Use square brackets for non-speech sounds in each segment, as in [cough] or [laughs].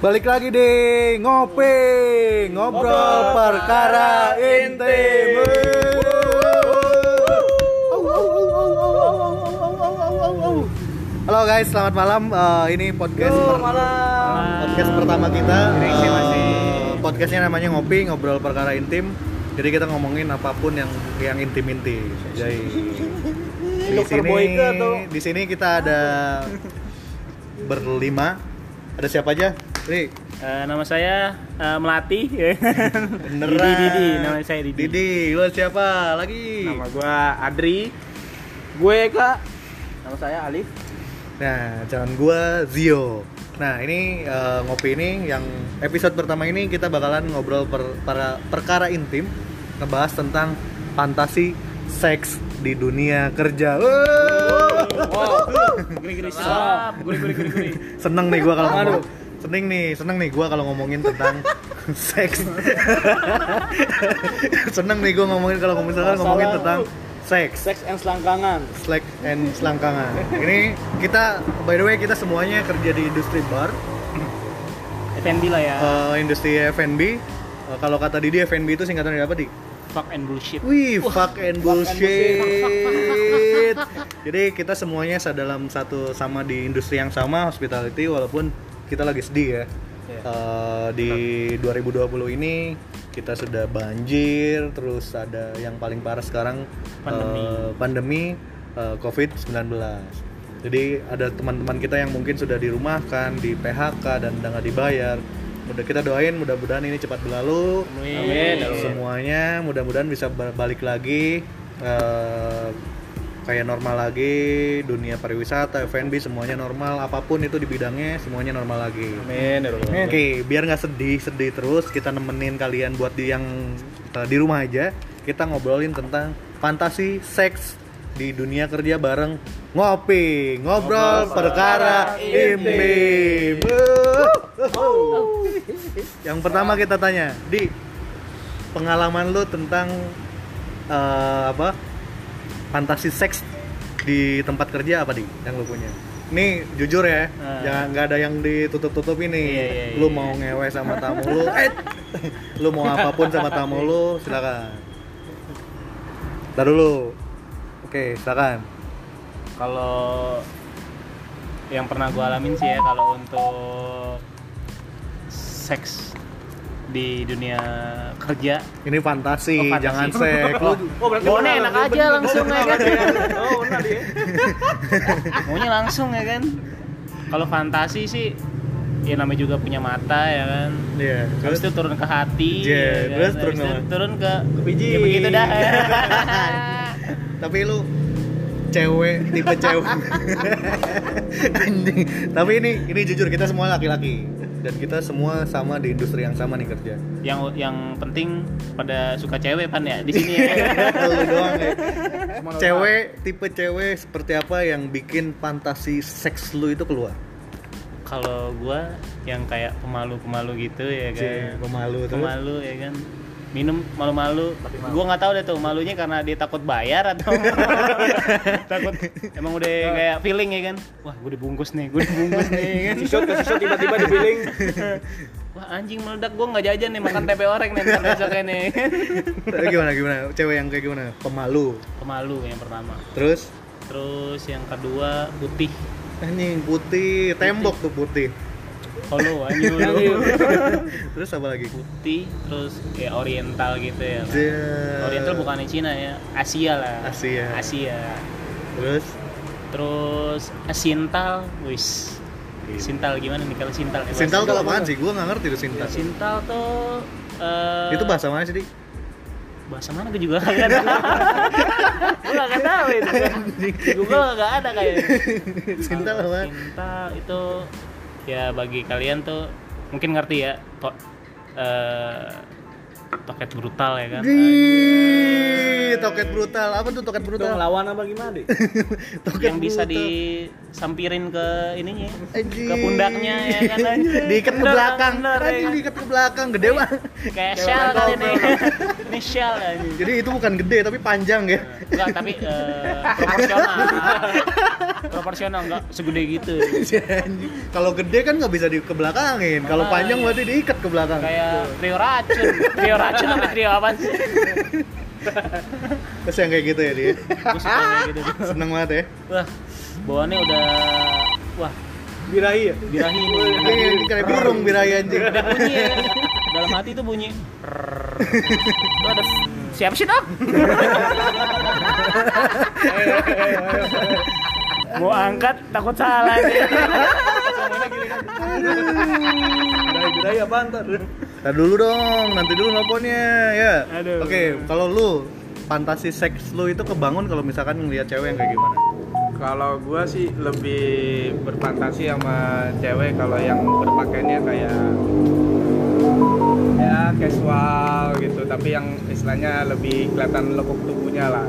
Balik lagi di ngopi, ngobrol perkara intim. Halo guys, selamat malam. Eh, ini podcast per- podcast pertama kita. Masih. podcastnya namanya ngopi, ngobrol perkara intim. Jadi kita ngomongin apa pun yang yang intim-intim. Jadi di Dokter sini Boyke atau- di sini kita ada berlima. Ada siapa aja? Ri, Eh, nama saya eh, Melati. beneran. Didi, Didi, nama saya Didi. Didi, lu siapa lagi? Nama gua Adri. Gue Kak. Nama saya Alif. Nah, jangan gua Zio. Nah, ini eh, ngopi ini yang episode pertama ini kita bakalan ngobrol per- para perkara intim, ngebahas tentang fantasi seks di dunia kerja. Wow. Guri-guri sedap. Guri-guri guri-guri. Seneng nih gua kalau ngomong. Seneng nih, seneng nih gua kalau ngomongin tentang [laughs] seks. seneng nih gua ngomongin kalau misalkan ngomongin tentang seks. Seks and selangkangan. slack and selangkangan. Ini kita by the way kita semuanya kerja di industri bar, FNB lah ya. eh, industri F&B. Eh, kalau kata Didi F&B itu singkatan dari apa, Di? Fuck and bullshit. Wih, fuck and bullshit. Jadi kita semuanya dalam satu sama di industri yang sama hospitality walaupun kita lagi sedih ya. Iya. Eh, di 2020 ini kita sudah banjir, terus ada yang paling parah sekarang Pandemi. eh, pandemi eh, COVID-19. Jadi ada teman-teman kita yang mungkin sudah dirumahkan, di PHK dan udah nggak dibayar. Udah kita doain mudah-mudahan ini cepat berlalu. Amin. Semuanya mudah-mudahan bisa balik lagi eh, kayak normal lagi, dunia pariwisata, F&B semuanya normal, apa pun itu di bidangnya semuanya normal lagi. Amin. Oke, biar nggak sedih, sedih terus kita nemenin kalian buat di yang uh, di rumah aja. Kita ngobrolin tentang fantasi seks di dunia kerja bareng ngopi, ngobrol, perkara intim. Yang pertama kita tanya, di pengalaman lu tentang uh, apa fantasi seks di tempat kerja apa di yang lu punya? Nih jujur ya, Ah. jangan nggak ada yang ditutup-tutup ini. Iya, iya, lu iya, mau iya. ngewe sama tamu lu, eh, lu mau apa pun sama tamu lu, silakan. Ntar dulu. Oke, silakan. Kalau yang pernah gue alamin sih ya kalau untuk seks di dunia kerja Ini fantasi, Oh, fantasi. jangan seks. Lu Oh, berarti Maunya enak aja langsung ya kan Oh, benar dia. [laughs] Maunya langsung ya kan Kalau fantasi sih Ya namanya juga punya mata ya kan Iya, Habis itu terus turun ke hati Iya, ya kan? terus turun turun ke Ke biji. Ya begitu dah [laughs] [laughs] tapi lu cewek tipe [laughs] cewek. Anjing. Tapi ini ini jujur kita semua laki-laki. Dan kita semua sama di industri yang sama nih kerja. Yang yang penting pada suka cewek pan ya? Di sini ya? [laughs] Lu doang ya. Cewek tipe cewek seperti apa yang bikin fantasi seks lu itu keluar? Kalau gua yang kayak pemalu-pemalu gitu ya kan? Cie, pemalu terus. Pemalu ya kan minum malu-malu. Gua nggak tahu deh tuh malunya karena dia takut bayar atau [laughs] takut emang udah kayak feeling ya kan? Wah gue dibungkus nih gue dibungkus nih. [laughs] Kan Sisot ke sisot tiba-tiba di billing. [laughs] wah anjing meledak. Gue nggak jajan nih makan tempe orek nih ntar besoknya nih. Gimana gimana? Cewek yang kayak gimana? Pemalu. Pemalu yang pertama. Terus? Terus yang kedua putih. Anjing putih. Tembok tuh putih Halo [laughs] anjing. [laughs] Terus apa lagi? Putih terus ya oriental gitu ya. Kan. Dia- oriental bukannya Cina ya Asia lah. Asia. Asia. Terus? Terus Sintal wis. Sintal gimana nih kalau Sintal? Sintal tuh apaan sih? Gua nggak ngerti tuh Sintal. Sintal tuh eh, Itu bahasa mana sih, Di? bahasa mana? Gue juga gak tahu gue gak tahu itu kan. Google gak ada kayak. [laughs] Sintal apa? Sintal itu ya bagi kalian tuh mungkin ngerti ya to eh, toket brutal ya kan Di toket brutal. Apa tuh toket Itu brutal? ngelawan apa gimana deh? [laughs] Toket yang bisa brutal. disampirin ke ininya Anjing. ke pundaknya ya kan [laughs] diikat ke belakang. ya Anjing kan? diikat ke belakang gede banget. kayak shell kali ini ini shell ya Jadi itu bukan gede tapi panjang ya. enggak tapi eh, proporsional [laughs] proporsional enggak segede gitu. Kalau gede kan nggak bisa di ke belakangin. Kalau Makanya. panjang berarti diikat ke belakang. kayak trio racun trio racun apa trio apa sih Terus yang kayak gitu ya dia. Gua suka kayak gitu. Seneng banget ya. wah bawaannya udah wah Birahi ya? birahi ini Ini kayak burung birahi anjing. ada bunyi ya. dalam hati tuh bunyi ada siapa sih dok [laughs] [laughs] mau angkat takut salah nih birahi apa ntar? Tar dulu dong, nanti dulu nelponnya ya. Aduh. Oke, kalau lu fantasi seks lu itu kebangun kalau misalkan ngeliat cewek yang kayak gimana? Kalau gua sih lebih berfantasi sama cewek kalau yang berpakaiannya kayak ya casual gitu, tapi yang istilahnya lebih kelihatan lekuk tubuhnya lah.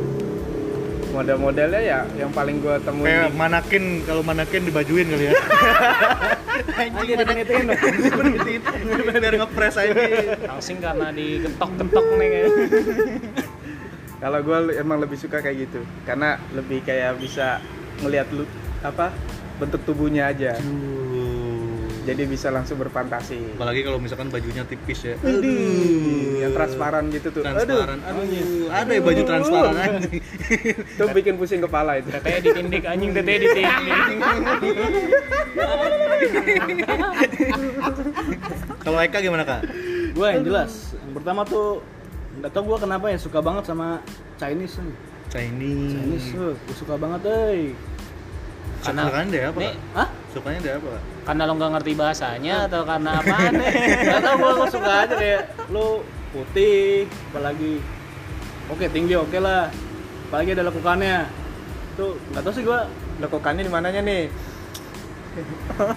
Model-modelnya ya yang paling gua temuin Kayak di- manakin, kalau manakin dibajuin kali ya. [laughs] anjing manakin. Biar ngepres aja. langsing karena digetok-getok nih kayak [laughs] Kalau gue emang lebih suka kayak gitu, karena lebih kayak bisa ngelihat lu apa bentuk tubuhnya aja, jadi bisa langsung berfantasi. Apalagi kalau misalkan bajunya tipis ya. Yang transparan gitu tuh. Transparan. Aduh, ada ya baju transparan anjing. [laughs] Tuh bikin pusing kepala itu. teteh ditindik anjing teteh ditindik [laughs] Kalau Eka gimana kak? Gue yang jelas. Yang pertama tuh nggak tau gue kenapa ya suka banget sama Chinese nih. Chinese. Chinese tuh, gue suka banget deh. Karena- Sukanya dia apa? Nih? Hah? Sukanya dia apa? Karena lo nggak ngerti bahasanya atau karena apaan [laughs] nih Gak tau gue, suka aja kayak lu putih, apalagi oke tinggi oke lah, apalagi ada lekukannya. Tuh nggak tau sih gue. Lekukannya di mananya nih?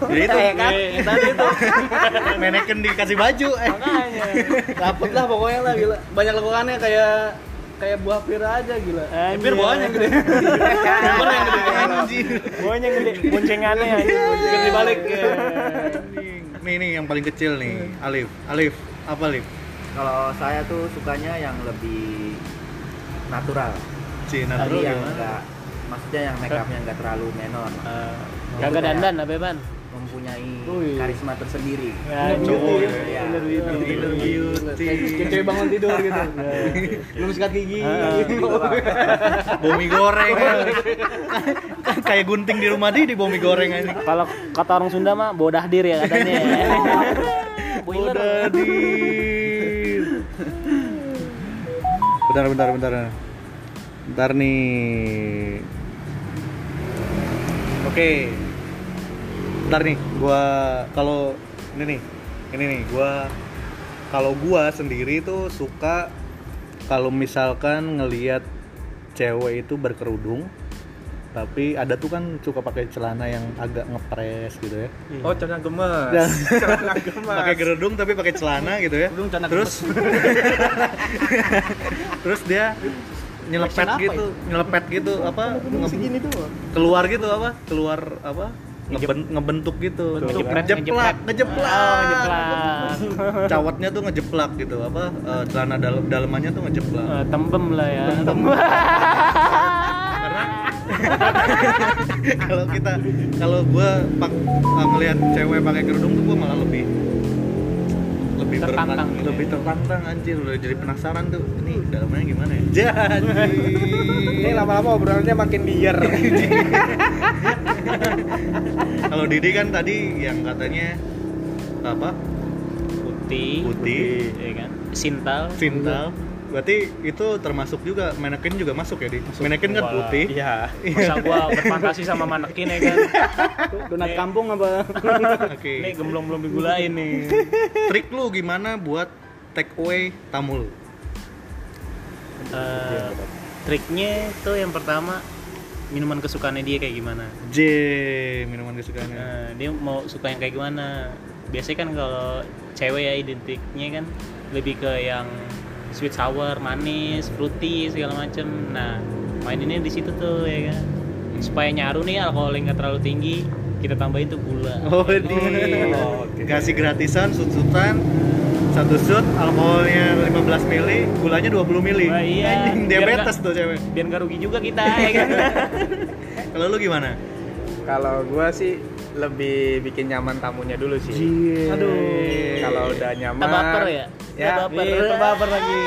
Jadi itu Eh, kan? yang tadi tuh [laughs] Mannequin dikasih baju. Eh. makanya dapet lah pokoknya lah gila. Banyak lekukannya kayak kayak buah pir aja gila. Anjir. Pir bawahnya [laughs] yang gede. Pir yang gede. Bawahnya gede, boncengannya anjing. Bikin dibalik. ya. Nih nih yang paling kecil nih, Alif. Alif, apa Alif? Kalau saya tuh sukanya yang lebih natural. Cina Tadi dulu yang gimana? enggak maksudnya yang make upnya enggak terlalu menor. Kagak dandan apa ban? Mempunyai karisma tersendiri. Ya, cowok ya. Inner beauty. Kayak cewek bangun tidur gitu. [laughs] Belum sikat gigi. Bau [laughs] mie goreng. [laughs] Kayak gunting di rumah dia di bau mie goreng aja. Kalau kata orang Sunda mah bodah dir ya katanya. Boiler. Bodadir. Bentar, bentar, bentar. Bentar nih. Oke. Bentar nih, gua kalau ini nih, ini nih, gua kalau gua sendiri tuh suka kalau misalkan ngelihat cewek itu berkerudung tapi ada tuh kan suka pakai celana yang agak ngepres gitu ya. Oh, celana gemes. Dan- [laughs] celana gemes. pakai kerudung tapi pakai celana gitu ya. Kerudung celana terus [laughs] terus dia nyelepet Action apa gitu nyelepet gitu apa nge- Segini tuh. keluar gitu apa keluar apa ngeben- ngebentuk gitu. Ngejepret, ngejeplak ngejeplak. Oh, ngejeplak. cawatnya tuh ngejeplak gitu. Apa eh, celana dalam dalamannya tuh ngejeplak. Eh, Tembem lah ya. karena [laughs] kalau kita kalau gue pak uh, ngelihat cewek pakai kerudung tuh gue malah lebih lebih Tertantang gitu ya? lebih tertantang anjir udah jadi penasaran tuh ini dalamnya gimana ya jadi Ini lama-lama obrolannya makin liar. [laughs] kalau Didi kan tadi yang katanya apa Putih. Putih. ya kan. Sintal. Sintal berarti itu termasuk juga manekin juga masuk ya di manekin kan putih Iya. Masa gua berfantasi sama manekin ya kan. [laughs] Donat kampung apa? oke Ini gemblong belum digulain nih. trik lu gimana buat take away tamu lu Eh, triknya tuh yang pertama minuman kesukaannya dia kayak gimana. J minuman kesukaannya Nah, dia mau suka yang kayak gimana? Biasanya kan kalau cewek ya identiknya kan lebih ke yang sweet sour manis fruity segala macem. Nah maininnya di situ tuh ya kan. Supaya nyaru nih alkoholnya nggak terlalu tinggi kita tambahin tuh gula. Oh, di kasih gratisan sut-sutan satu sut alkoholnya 15 mili gulanya 20 mili. Wah, iya. Anjing, diabetes tuh cewek. biar nggak rugi juga kita ya kan. [laughs] Kalau lu gimana? Kalau gua sih lebih bikin nyaman tamunya dulu sih. aduh. Kalau udah nyaman. Kita baper ya? Ya, baper. iya, baper lagi.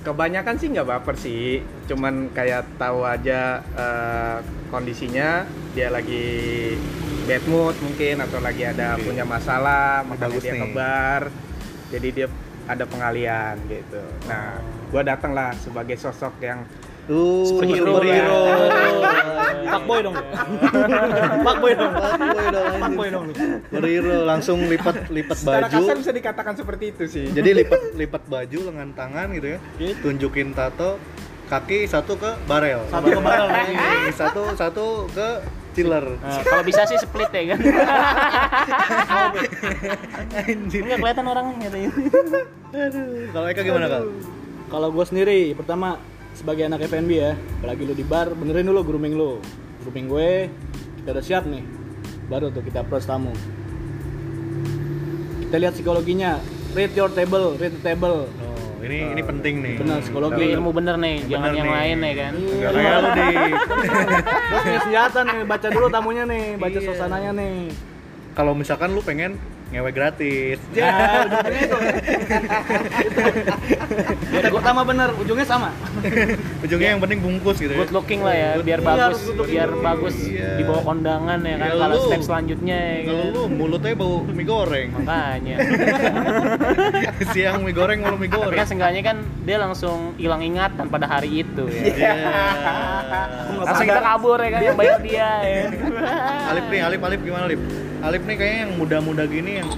Kebanyakan sih nggak baper sih, cuman kayak tahu aja eh, kondisinya dia lagi bad mood mungkin atau lagi ada Oke. punya masalah, makanya dia nih. ke bar. Jadi dia ada pengalian gitu. Nah, gua datang lah sebagai sosok yang Tuh, Superhero superhero. Pak boy dong. Pak boy dong. Anjing. Fuckboy dong. Superhero langsung lipat lipat secara baju. kasar bisa dikatakan seperti itu sih. Jadi lipat lipat baju lengan tangan gitu ya. Tunjukin tato kaki satu ke barel. Satu ke barel, Ini, satu satu ke chiller. Nah, kalau bisa sih split ya kan Anjir. nggak kelihatan orangnya katanya Aduh. Kalau Eka gimana kal? Kalau gue sendiri, pertama sebagai anak FNB ya, apalagi lu di bar, benerin dulu grooming lu. Grooming gue, kita udah siap nih. Baru tuh kita approach tamu. Kita lihat psikologinya. Read your table, read the table. Oh, ini ini penting nih. Benar, psikologi. Ilmu bener nih jangan Bener yang nih. lain ya kan Enggak kayak lu di Terus punya senjata nih, baca dulu tamunya nih, baca Iya. suasananya nih. kalau misalkan lu pengen ngewe gratis. Ya, [laughs] ujungnya itu. Biar pertama bener, ujungnya sama. Ujungnya yang penting bungkus gitu ya. good looking lah ya biar Iya, bagus good looking biar bagus Iya. di bawah kondangan ya kan Ya, kalau step selanjutnya ya Kalau lu mulutnya bau mie goreng. makanya [laughs] Siang mie goreng malam mie tapi goreng. kan seenggaknya kan dia langsung hilang ingatan pada hari itu ya Iya. langsung kita kabur ya kan yang bayar dia ya Alip nih, Alip, Alip gimana Alip? Alip nih kayaknya yang muda-muda gini yang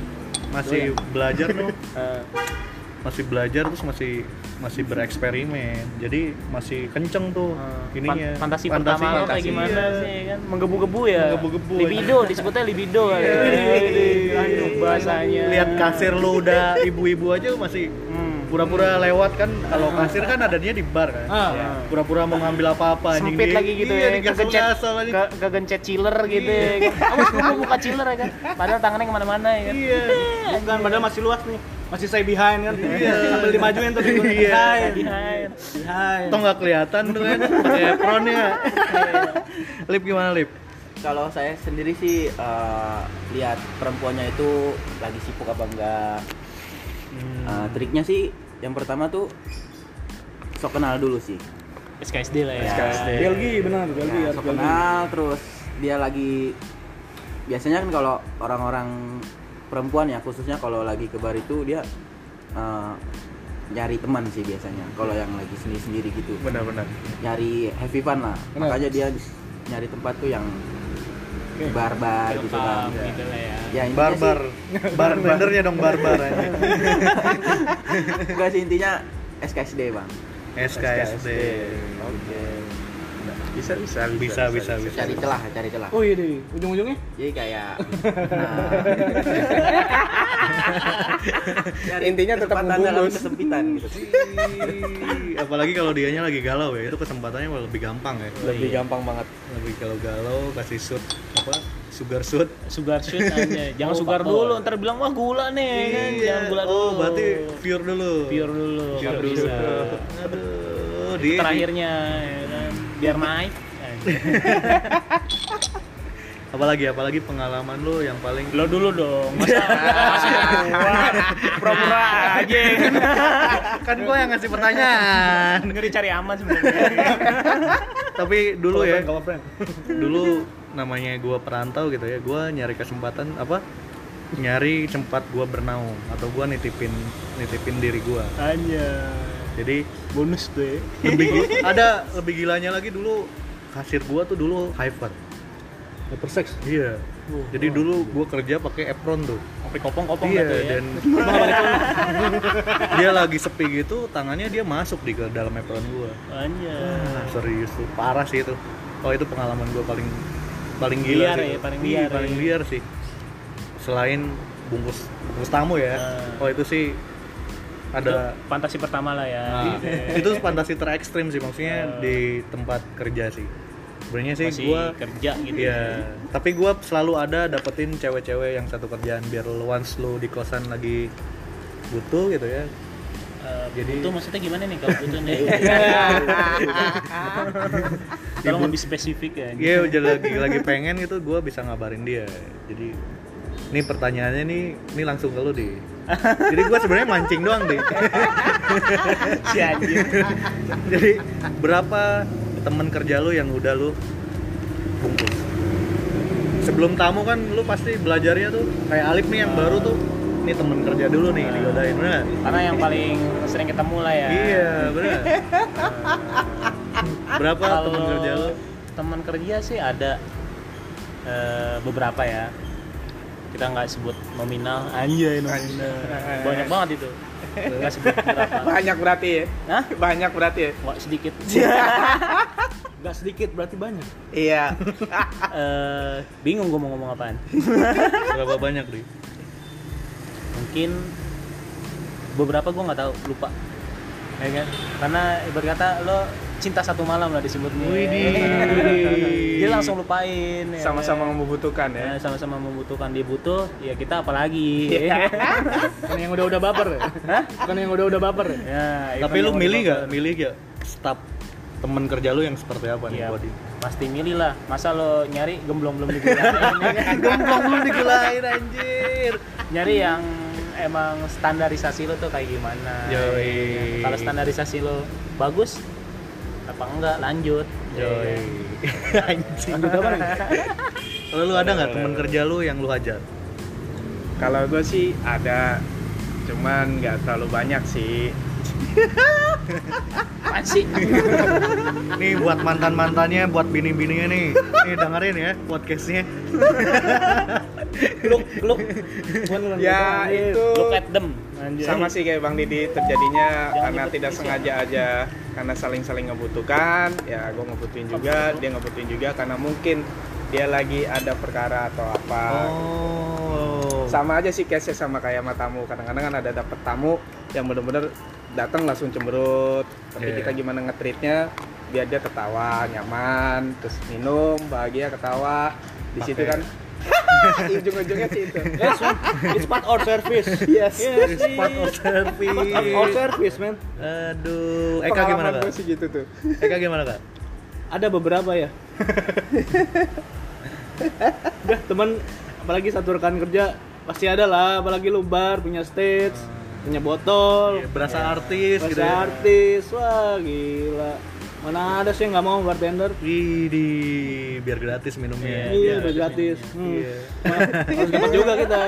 masih belajar tuh, Eh, [laughs] masih belajar terus masih masih bereksperimen. Jadi masih kenceng tuh eh, ininya. fan- fantasi, pertama lo kayak fantasi, gimana iya. sih ya kan? Menggebu-gebu ya? Menggebu-gebu, libido disebutnya libido ya. Aduh, bahasanya. Lihat kasir lu udah ibu-ibu aja masih Hmm. Pura-pura lewat kan kalau kasir kan adanya di bar kan. Ah, Ya. Pura-pura mau ngambil apa-apa anjing. sempit lagi gitu iya, ya kegencet ke, kegencet chiller gitu ya kan awas gue mau buka chiller ya kan padahal tangannya ke mana-mana ya kan Iya. Bukan, padahal masih luas nih. Masih saya behind kan. Iya. Sambil dimajuin tuh. Iya. Behind. Behind. Behind. Toh nggak kelihatan tuh kan pakai apronnya. Lip gimana Lip? Kalau saya sendiri sih eh, lihat perempuannya itu lagi sibuk apa enggak. Eh, triknya sih yang pertama tuh sok kenal dulu sih. SKSD lah ya SKSD. Belgi benar, Belgi Nah, harus sok Belgi. kenal terus dia lagi biasanya kan kalau orang-orang perempuan ya khususnya kalau lagi ke bar itu dia eh, nyari teman sih biasanya kalau yang lagi sendiri-sendiri gitu Benar-benar. nyari heavy fun lah Benar. makanya dia nyari tempat tuh yang bar-bar gitu kan. gitu lah ya. Ya intinya Barbar. [laughs] Barbendernya dong barbar sih enggak sih intinya SKSD bang. SKSD. Oke. Bisa bisa Bisa bisa bisa. cari celah cari celah Oh iya deh, ujung-ujungnya? jadi kayak nah, nyari [laughs] Intinya tetap kesempatan dalam membungkus. kesempitan gitu Apalagi kalau dianya lagi galau ya, itu kesempatannya malah lebih gampang ya. Lebih gampang banget. Lebih kalau galau kasih shoot apa? Sugar shoot. sugar shoot [laughs] aja jangan Oh, sugar faktor. dulu ntar bilang wah gula nih kan jangan gula dulu Oh, berarti pure dulu. pure dulu Pure dulu. bisa Aduh, Itu di terakhirnya ya biar naik. [laughs] Apalagi apalagi pengalaman lu yang paling lo dulu dong masa [laughs] pura-pura aja. Kan gua yang ngasih pertanyaan. nggak dicari aman sebenarnya. Tapi dulu ya, dulu namanya gua perantau gitu ya gua nyari kesempatan apa? Nyari tempat gua bernaung atau gua nitipin nitipin diri gua. Hanya jadi bonus tuh ya. lebih [laughs] ada lebih gilanya lagi dulu kasir gua tuh dulu hyper. Hypersex. iya. Jadi dulu gua kerja pakai apron tuh. Sampai kopong-kopong iya gitu ya? dan [laughs] [laughs] dia lagi sepi gitu tangannya dia masuk di ke dalam apron gua. Hanya Ah, serius tuh. Parah sih itu. Oh itu pengalaman gua paling paling gila Liar sih. ya, paling Iya, liar paling ya. liar sih. Selain bungkus bungkus tamu ya. Ah. oh itu sih ada Itu fantasi pertama lah ya. Nah, itu fantasi terekstrim sih maksudnya di tempat kerja sih. Sebenarnya sih gua kerja gitu. Iya, tapi gua selalu ada dapetin cewek-cewek yang satu kerjaan biar once lo di kosan lagi butuh gitu ya. Eh, Jadi- butuh maksudnya gimana nih kalau butuh nih? [laughs] [laughs] Tolong lebih spesifik ya. Iya, udah lagi lagi pengen gitu gua bisa ngabarin dia. Jadi ini pertanyaannya nih, ini langsung ke lu deh. Jadi gua sebenarnya mancing doang deh. [laughs] Jadi berapa temen kerja lu yang udah lu bungkus? Sebelum tamu kan lu pasti belajarnya tuh kayak Alif nih yang baru tuh ini temen kerja dulu nih digodain bener? Karena yang paling sering ketemu lah ya. Iya bener. [laughs] berapa temen kerja lu? Teman kerja sih ada eh, beberapa ya. Kita nggak sebut nominal. Anjay nominal. Banyak banget itu. Nggak sebut berapa. Banyak berarti ya. Hah? Banyak berarti ya. Wah, sedikit. [laughs] Nggak sedikit berarti banyak. Iya. [laughs] Eh, bingung gue mau ngomong apaan. Berapa banyak deh? Mungkin beberapa gue nggak tahu, lupa. Ya kan? Karena ibarat kata lo cinta satu malam lah disebutnya. Widih. Dia langsung lupain. ya Sama-sama kan? membutuhkan Ya, ya. sama-sama membutuhkan dia butuh, ya kita apalagi. Bukan yang udah-udah baper ya? Bukan yang udah-udah baper ya? ya, Tapi even lu milih gak? Milih gak staff temen kerja lu yang seperti apa nih Iya, Body? pasti milih lah. Masa lo nyari gemblong belum digulain? [laughs] Gemplong lu digelain anjir. nyari yang emang standarisasi lo tuh kayak gimana? Yoi. Kalau standarisasi lo bagus, apa enggak lanjut? Yoi. [laughs] Anjing. Lanjut apa nih? Kalau lu ada nggak temen kerja lu yang lu hajar? Kalau gue sih ada, cuman nggak terlalu banyak sih. Apaan sih? Nih buat mantan-mantannya, buat bini-bininya nih. Nih dengerin ya podcastnya. Look, look. Ya itu Look at them. Anjay. sama sih kayak Bang Didi terjadinya Jangan karena tidak sengaja aja karena saling-saling ngebutuhkan ya gue ngebutuhin juga dia ngebutuhin juga karena mungkin dia lagi ada perkara atau apa. Oh. sama aja sih case sama kayak sama tamu. Kadang-kadang kan ada dapet tamu yang bener-bener datang langsung cemberut. Tapi Iya. kita gimana nge-treatnya? Biar dia tertawa nyaman terus minum bahagia ketawa. Di situ kan [laughs] ujung-ujungnya sih itu Yes. It's part of service. yes Yes, It's part of service. Part of service, man. Aduh, Eka gimana Pengalaman kak? sih gitu tuh Eka gimana kak? Ada beberapa ya. [laughs] Udah teman apalagi satu rekan kerja pasti ada lah apalagi lu bar punya stage punya botol Iya, berasa artis Masih gitu ya. artis wah gila mana ada sih yang nggak mau bartender Widih, biar gratis minumnya. iya udah gratis hmm. Iya. Nah, harus dapat juga kita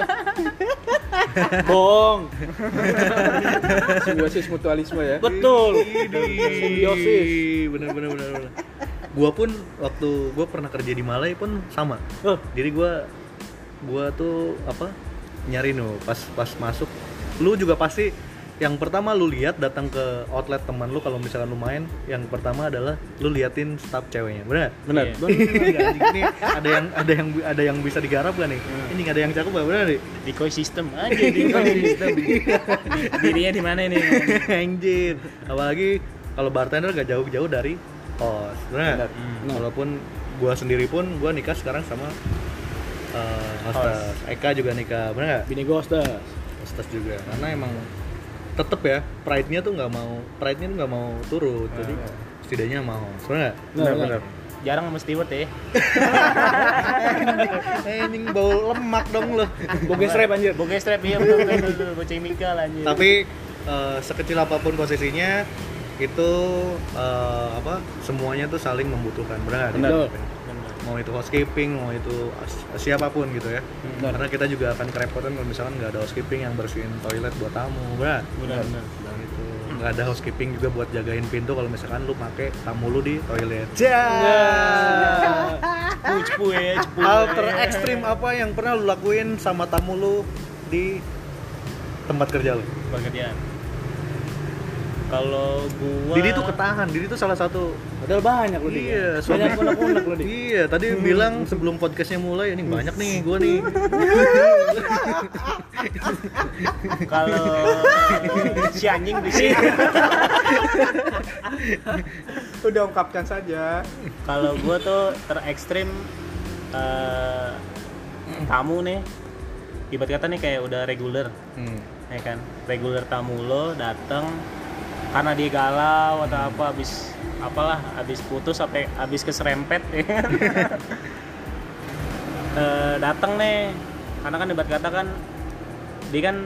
[laughs] bohong simbiosis mutualisme ya betul Simbiosis. bener bener bener. bener. Gua pun waktu gua pernah kerja di Malai pun sama. oh, Jadi gua gua tuh apa nyari no pas pas masuk lu juga pasti yang pertama lu lihat datang ke outlet teman lu kalau misalkan lu main. Yang pertama adalah lu liatin staff ceweknya. Benar? Benar. Iya. ini ada yang ada yang ada yang bisa digarap gak nih? Ini nggak ada yang cakep gak benar nih? Decoy system aja decoy system. Di- [laughs] Dirinya di mana ini? anjir. Apalagi kalau bartender gak jauh-jauh dari host. Benar. Hmm. walaupun gua sendiri pun gua nikah sekarang sama uh, hostess. Eka juga nikah. Benar bini ghostas hostess juga. Karena emang tetep ya pride-nya tuh nggak mau pride-nya tuh nggak mau turun jadi setidaknya mau sebenarnya Benar. Jarang sama steward ya. [laughs] eh ini bau lemak dong lo boge strap anjir Boge strap iya betul Mika lah anjir. tapi eh, sekecil apa pun posisinya itu eh, apa semuanya tuh saling membutuhkan? Benar. Mau itu housekeeping mau itu as- siapa pun gitu ya Benar. karena kita juga akan kerepotan kalau misalkan nggak ada housekeeping yang bersihin toilet buat tamu benar Benar benar. dan itu nggak ada housekeeping juga buat jagain pintu kalau misalkan lu pakai tamu lu di toilet ya ya cepu. hal terekstrim apa yang pernah lu lakuin sama tamu lu di tempat kerja lu Pekerjaan. Kalau gua Didi tuh ketahan, Didi tuh salah satu Padahal banyak lu dia. Iya, suami banyak unek-unek lu dia. Iya, tadi bilang sebelum podcastnya mulai ini banyak nih gua nih. [laughs] kalau si anjing di sini [laughs] Udah ungkapkan saja. kalau gua tuh terekstrim eh, tamu nih ibarat kata nih kayak udah reguler Hmm. ya kan reguler tamu lo datang karena dia galau atau apa habis apalah habis putus sampai habis keserempet ya kan? [laughs] Eh, datang nih karena kan ibarat kata kan dia kan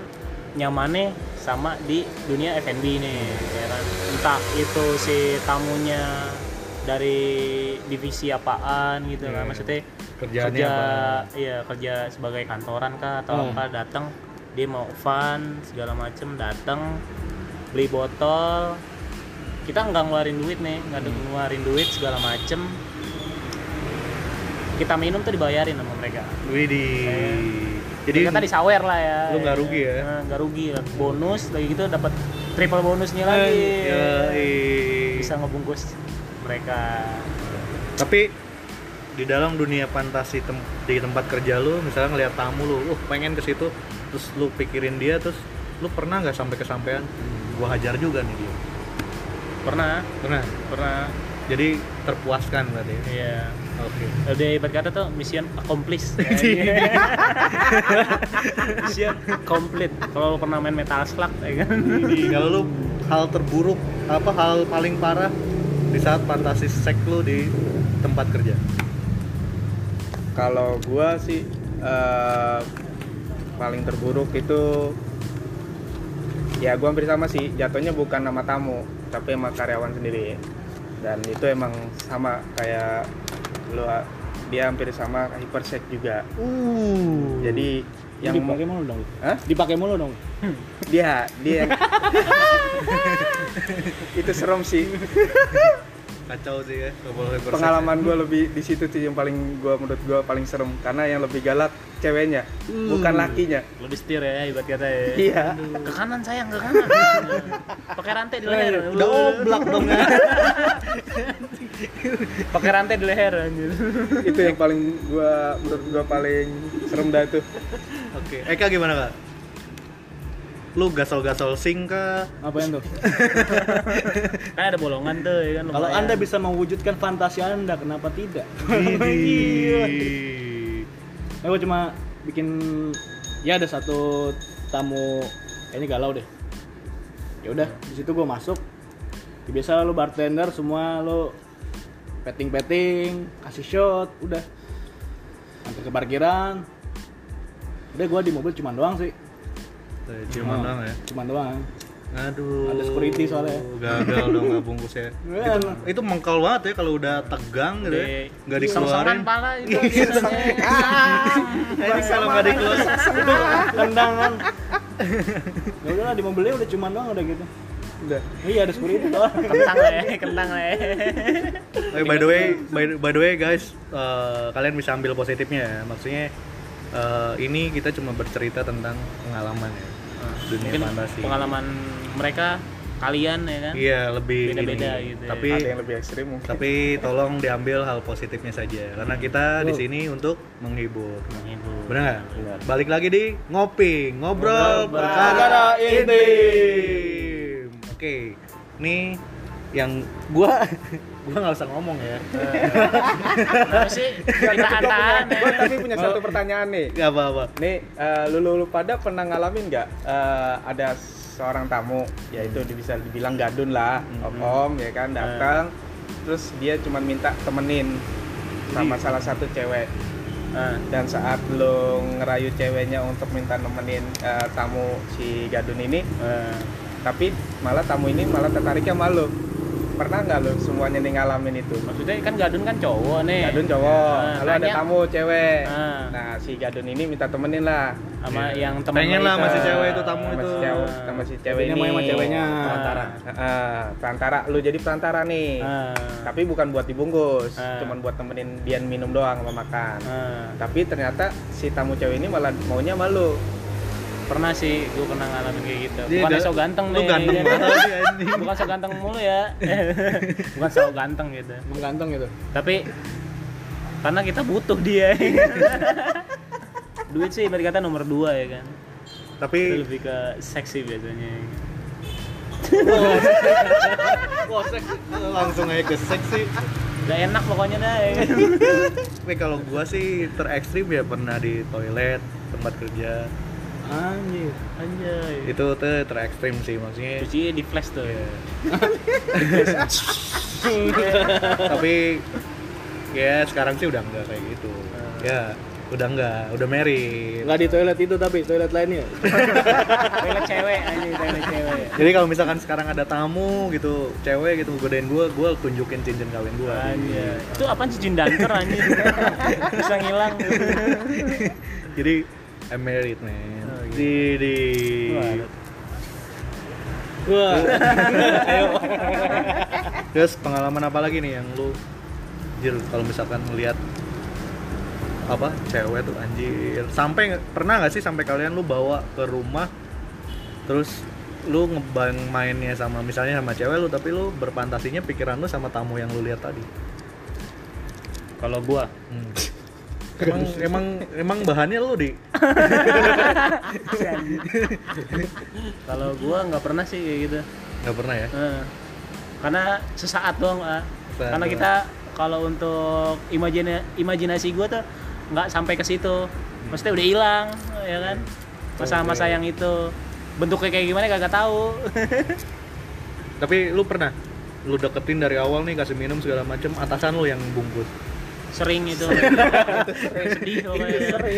nyamannya sama di dunia F&B nih ya kan entah itu si tamunya dari divisi apaan gitu kan Iya. maksudnya Kerjaannya kerja apa? iya kerja sebagai kantoran kah atau Hmm. apa datang dia mau fun segala macem datang beli botol. Kita nggak ngeluarin duit nih nggak ada ngeluarin duit segala macem. Kita minum tuh dibayarin sama mereka. Widih. Jadi kita disawer lah ya. Lu nggak rugi ya? Nah, nggak rugi lah. Bonus lagi gitu dapat triple bonusnya lagi. Yoi. bisa ngebungkus mereka. Tapi di dalam dunia fantasi tem- di tempat kerja lu, misalnya ngeliat tamu lu, uh pengen ke situ, terus lu pikirin dia, terus lu pernah nggak sampai kesampaian? Gua hajar juga nih dia. pernah Pernah. pernah Jadi terpuaskan berarti. ya? iya Oke. udah ibarat kata tuh mission accomplished [laughs] mission complete kalau lu pernah main metal slug ya kan [laughs] Kalau lu hal terburuk apa hal paling parah di saat fantasi seks lu di tempat kerja? Kalau gua sih eh, paling terburuk itu ya gua hampir sama sih jatuhnya bukan nama tamu tapi sama karyawan sendiri dan itu emang sama kayak lu dia hampir sama hypersek juga Uh. jadi yang yang dipakai mulu dong. Hah? Dipakai mulu dong. dia dia [laughs] itu serem sih [laughs] kacau sih ya pengalaman gue lebih di situ sih yang paling gua menurut gua paling serem. Karena yang lebih galak ceweknya bukan lakinya. Lebih setir ya ibarat kata ya. Iya. Ke kanan sayang ke kanan. [laughs] Pakai rantai di leher. Ya. udah oblak dong. Ya. [laughs] pakai rantai di leher anjir. Itu yang paling gua menurut gua paling serem dah tuh Oke, Eka gimana kak? Lu gasol-gasol sing kah? Ngapain tuh? [laughs] kan ada bolongan tuh ya kan Kalau. Anda bisa mewujudkan fantasi Anda, kenapa tidak? [laughs] Widih. [laughs] Nah, gue cuma bikin ya ada satu tamu kayaknya galau deh. Ya udah, di situ gue masuk. Ya, biasa lu bartender semua lu petting-petting, kasih shot, udah. Sampai ke parkiran. Udah gua di mobil cuma doang sih. Ciuman Oh, doang ya. Cuma doang. Aduh. Ada security soalnya. Gagal dong nggak bungkus ya. Ya, [laughs] Itu, itu mengkal banget ya kalau udah tegang gitu ya. Di- Nggak seng-sengan dikeluarin. pala itu Iya, biasanya. Ini kalau nggak dikeluarin. tendangan. [laughs] [laughs] ya udahlah di mobilnya udah cuma doang udah gitu. udah Iya ada security doang. kentang lah ya kentang lah ya Eh, by the way, by, by the way guys, eh, kalian bisa ambil positifnya ya. Maksudnya eh, ini kita cuma bercerita tentang pengalaman ya. Dunia mungkin fantasi. pengalaman mereka kalian ya kan Iya, lebih Beda-beda ini. gitu ya. Tapi ada yang lebih ekstrim mungkin tapi tolong diambil hal positifnya saja karena kita di sini untuk menghibur. menghibur Benar nggak? Balik lagi di ngopi, ngobrol, Ngobrol perkara perkara intim. Oke, ini yang gua [laughs] gua nggak usah ngomong ya. Sih? Kita tahan gua tapi punya satu pertanyaan nih. Gak apa-apa. nih eh, lu, lu lu pada pernah ngalamin nggak eh, ada seorang tamu yaitu di- bisa dibilang gadun lah om ya kan datang terus dia cuma minta temenin sama salah satu cewek. Ah, dan saat lu ngerayu ceweknya untuk minta nemenin eh, tamu si gadun ini ah. tapi malah tamu ini malah tertarik sama lu pernah nggak lu semuanya nih ngalamin itu? Maksudnya kan gadun kan cowok nih. Gadun cowok. Ah, lalu ada tamu cewek. Ah. nah si gadun ini minta temenin lah. Sama yang temen Tanya lah si cewek itu tamu sama itu. si cewek sama si cewek ini mau sama ceweknya. perantara. Heeh, perantara. Lu jadi perantara nih. Ah, tapi bukan buat dibungkus. Ah. cuman buat temenin dia minum doang sama makan. Ah. tapi ternyata si tamu cewek ini malah maunya malu pernah sih gue pernah ngalamin kayak gitu. Dia bukan so ganteng lu nih. ganteng ya banget kan? anjing. [laughs] bukan so ganteng mulu ya. [laughs] Bukan so ganteng gitu. Mengganteng gitu. tapi karena kita butuh dia. [laughs] Duit sih berarti kata nomor dua ya kan. Itu tapi lebih ke seksi biasanya. Wah seks langsung aja ke seks sih udah enak pokoknya dah ya kan? tapi kalau gua sih terekstrim ya pernah di toilet tempat kerja Anjir. anjay. Itu tuh terekstrim sih maksudnya cuci di flash tuh. Ya [laughs] tapi ya sekarang sih udah enggak kayak gitu. Ya udah enggak udah married. Enggak di toilet itu tapi toilet lainnya. [laughs] toilet cewek anjay toilet cewek. Jadi kalau misalkan sekarang ada tamu gitu cewek gitu godain gua gua tunjukin cincin kawin gua. Anjay. Itu apaan cincin danker anjay [laughs] bisa ngilang. Jadi I'm married man. Di di. Wah, terus pengalaman apa lagi nih yang lu Jil kalau misalkan ngelihat apa cewek tuh anjir. Sampai pernah nggak sih sampai kalian lu bawa ke rumah terus lu ngebang mainnya sama misalnya sama cewek lu tapi lu berfantasinya pikiran lu sama tamu yang lu lihat tadi? Kalau gua? Hmm. Emang emang emang bahannya lu di? [laughs] Kalau gua nggak pernah sih kayak gitu. Nggak pernah ya? Eh, karena sesaat doang ah. Sesaat karena doang. kita kalau untuk imajina imajinasi gua tuh nggak sampai ke situ. Maksudnya udah hilang ya kan? Masa-masa yang itu. Bentuknya kayak gimana kagak tahu. Tapi lu pernah? Lu deketin dari awal nih kasih minum segala macem atasan lu yang bungkus sering itu. Sedih [laughs] jadi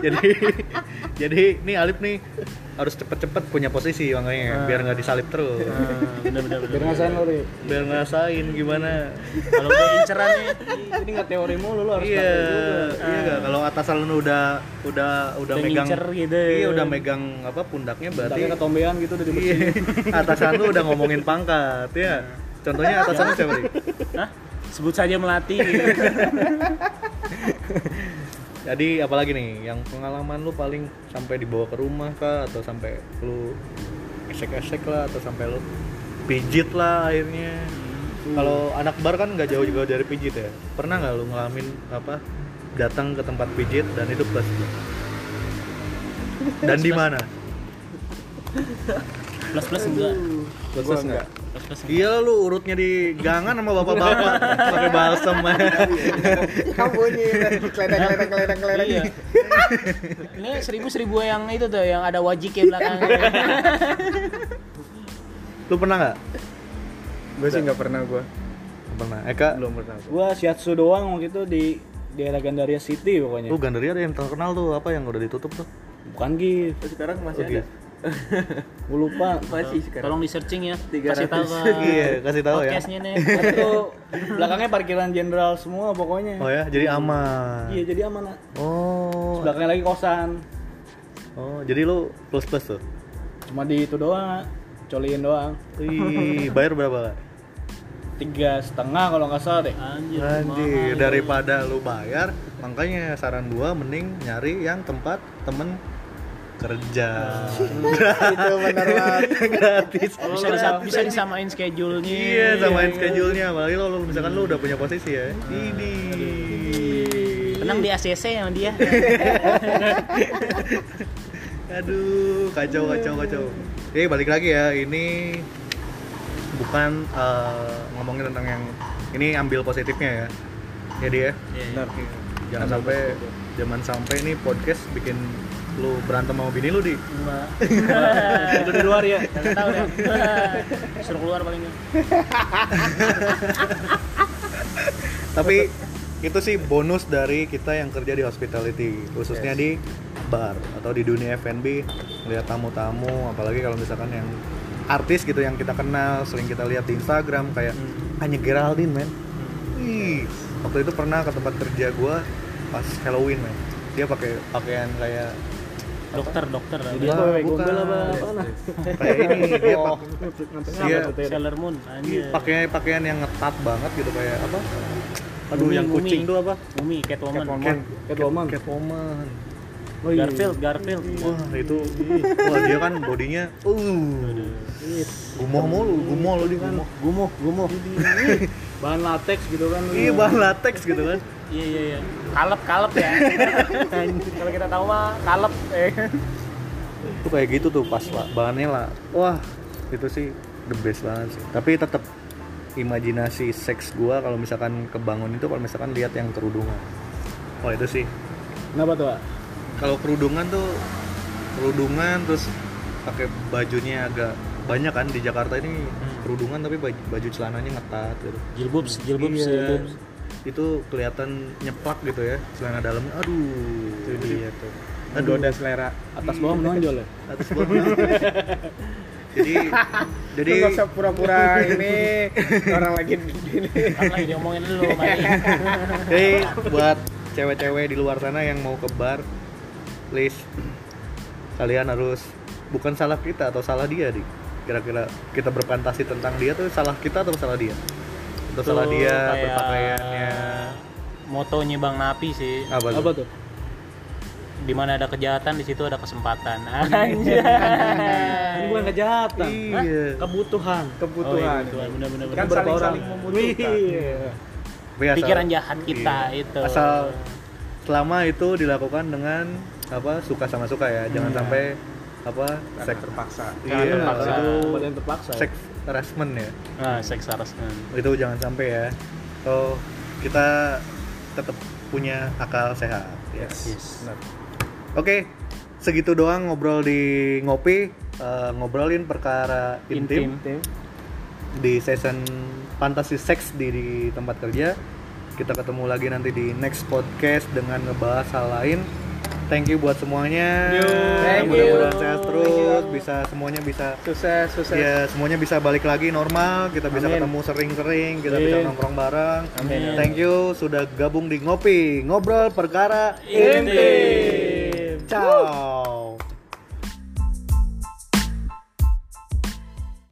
jadi jadi nih Alif nih harus cepet-cepet punya posisi makanya biar nggak disalip terus. Ah, bener-bener Biar ngerasain lo, biar ngerasain gimana? Kalau udah inceran nih Jadi nggak teori mulu lo harus iya iya nggak? kalau atasan lu udah udah udah Udah megang gitu. iya udah megang apa pundaknya berarti Berarti ketombean gitu udah iya dibersihin. atasan lu udah ngomongin pangkat ya contohnya atasan lu siapa nih Hah? Sebut saja melati gitu. [laughs] Jadi apalagi nih yang pengalaman lu paling sampai dibawa ke rumah kah atau sampai lu esek-esek lah atau sampai lu pijit lah akhirnya. Kalau anak bar kan nggak jauh-jauh dari pijit ya. Pernah nggak lu ngalamin apa datang ke tempat pijit dan itu plus? Dan di mana? plus plus enggak Plus plus plus plus enggak. Iya lu urutnya di gangan sama bapak-bapak pakai balsam. bunyi keledek keledek keledek keledek iya ini seribu seribu yang itu tuh yang ada wajiknya belakang lu pernah nggak? gue sih nggak pernah gue Pernah. Eka, belum pernah gua. Gua shiatsu doang waktu itu di daerah Gandaria City pokoknya. lu Gandaria ada yang terkenal tuh apa yang udah ditutup tuh? Bukan gitu. sekarang masih Oh, gitu. [laughs] Gue lupa. masih sekarang tolong di searching ya 300. kasih tahu Iya, kasih tahu ya. podcastnya nih [laughs] Itu belakangnya parkiran jenderal semua pokoknya. Oh ya, jadi aman. Iya, jadi aman. Nak. Oh. Belakangnya lagi kosan. Oh, jadi lu plus plus tuh. Cuma di itu doang, coliin doang. Wih, [laughs] bayar berapa? Kak? Tiga setengah kalau nggak salah deh. anjir, Anjir, mahal. daripada lu bayar, makanya saran gua mending nyari yang tempat temen kerja. [laughs] itu benar Gratis. bisa, disa- bisa disamain schedule-nya Iya, samain schedule-nya. Apalagi lo, lo misalkan lu udah punya posisi ya. Ini. tenang di ACC sama dia [laughs] Aduh, kacau kacau kacau. Oke, balik lagi ya. Ini bukan eh, ngomongin tentang yang ini ambil positifnya ya. Jadi ya, Iya, iya. jangan sampai jangan sampai ini podcast bikin lu berantem sama bini lu di. Enggak. [laughs] Itu di luar ya. Kagak tahu deh. [laughs] Suruh keluar paling nggak. [laughs] Tapi itu sih bonus dari kita yang kerja di hospitality, khususnya di bar atau di dunia F&B, lihat tamu-tamu, apalagi kalau misalkan yang artis gitu yang kita kenal, sering kita lihat di Instagram kayak hanya Geraldine, men. Wih, waktu itu pernah ke tempat kerja gua pas Halloween, men. Dia pakai pakaian kayak Dokter, dokter. Dia Ah, apa? Gombel apa? Nak? kayak ini dia pak Iya. Sailor Moon. Anjir. pakai pakaian yang ngetat banget gitu kayak apa? Aduh, Mumi, yang mumi. kucing tuh apa? Umi, Catwoman. Cat, Catwoman. Catwoman. Oh, iya. Garfield Garfield wah itu wah dia kan bodinya uh gumoh mulu gumoh lu di gumoh Gumuh, gumuh. [laughs] Bahan latex gitu kan. iya bahan latex gitu kan iya iya iya. Kalep kalep ya. [laughs] Kalau kita tahu mah kalep eh. tuh kayak gitu tuh pas lah bahannya lah wah itu sih the best banget sih. Tapi tetap imajinasi seks gua kalau misalkan kebangun itu kalau misalkan lihat yang kerudungan. Oh itu sih. Kenapa tuh, Pak? kalau kerudungan tuh kerudungan terus pakai bajunya agak banyak kan. Di Jakarta ini kerudungan tapi baju, baju celananya ngetat gitu. Jilbubs jilbubs Iya. jilbubs itu kelihatan nyeplak gitu ya celana dalamnya aduh. Itu dia tuh. Aduh. menggoda selera. Atas bawah menonjol ya? atas bawah [laughs] jadi jadi Lu nggak usah pura-pura ini orang lagi ini kan lagi diomongin dulu [laughs] jadi buat cewek-cewek di luar sana yang mau ke bar please kalian harus bukan salah kita atau salah dia di kira-kira kita berfantasi tentang dia tuh salah kita atau salah dia Tuh, dia kayak berpakaiannya motonya Bang Napi sih apa tuh? Apa tuh? di mana ada kejahatan di situ ada kesempatan [laughs] anjay Ini bukan kejahatan. iya Kebutuhan. kebutuhan Oh, iya, bener. kan saling saling membutuhkan Iya. Pikiran jahat kita iya. itu asal selama itu dilakukan dengan apa suka sama suka ya jangan sampai apa seks terpaksa iya terpaksa. itu terpaksa. ya? seks harassment ya. Nah seks harassment. Itu jangan sampai ya. So kita tetap punya akal sehat. Yes. Benar. oke segitu doang ngobrol di ngopi. Eh, ngobrolin perkara intim, intim. Di season fantasi seks di, di tempat kerja. Kita ketemu lagi nanti di next podcast dengan ngebahas hal lain thank you buat semuanya mudah-mudahan sehat terus bisa semuanya bisa sukses sukses ya semuanya bisa balik lagi normal kita bisa Amin. ketemu sering-sering kita bisa Amin. nongkrong bareng Amin. thank you sudah gabung di ngopi ngobrol perkara Intim. ciao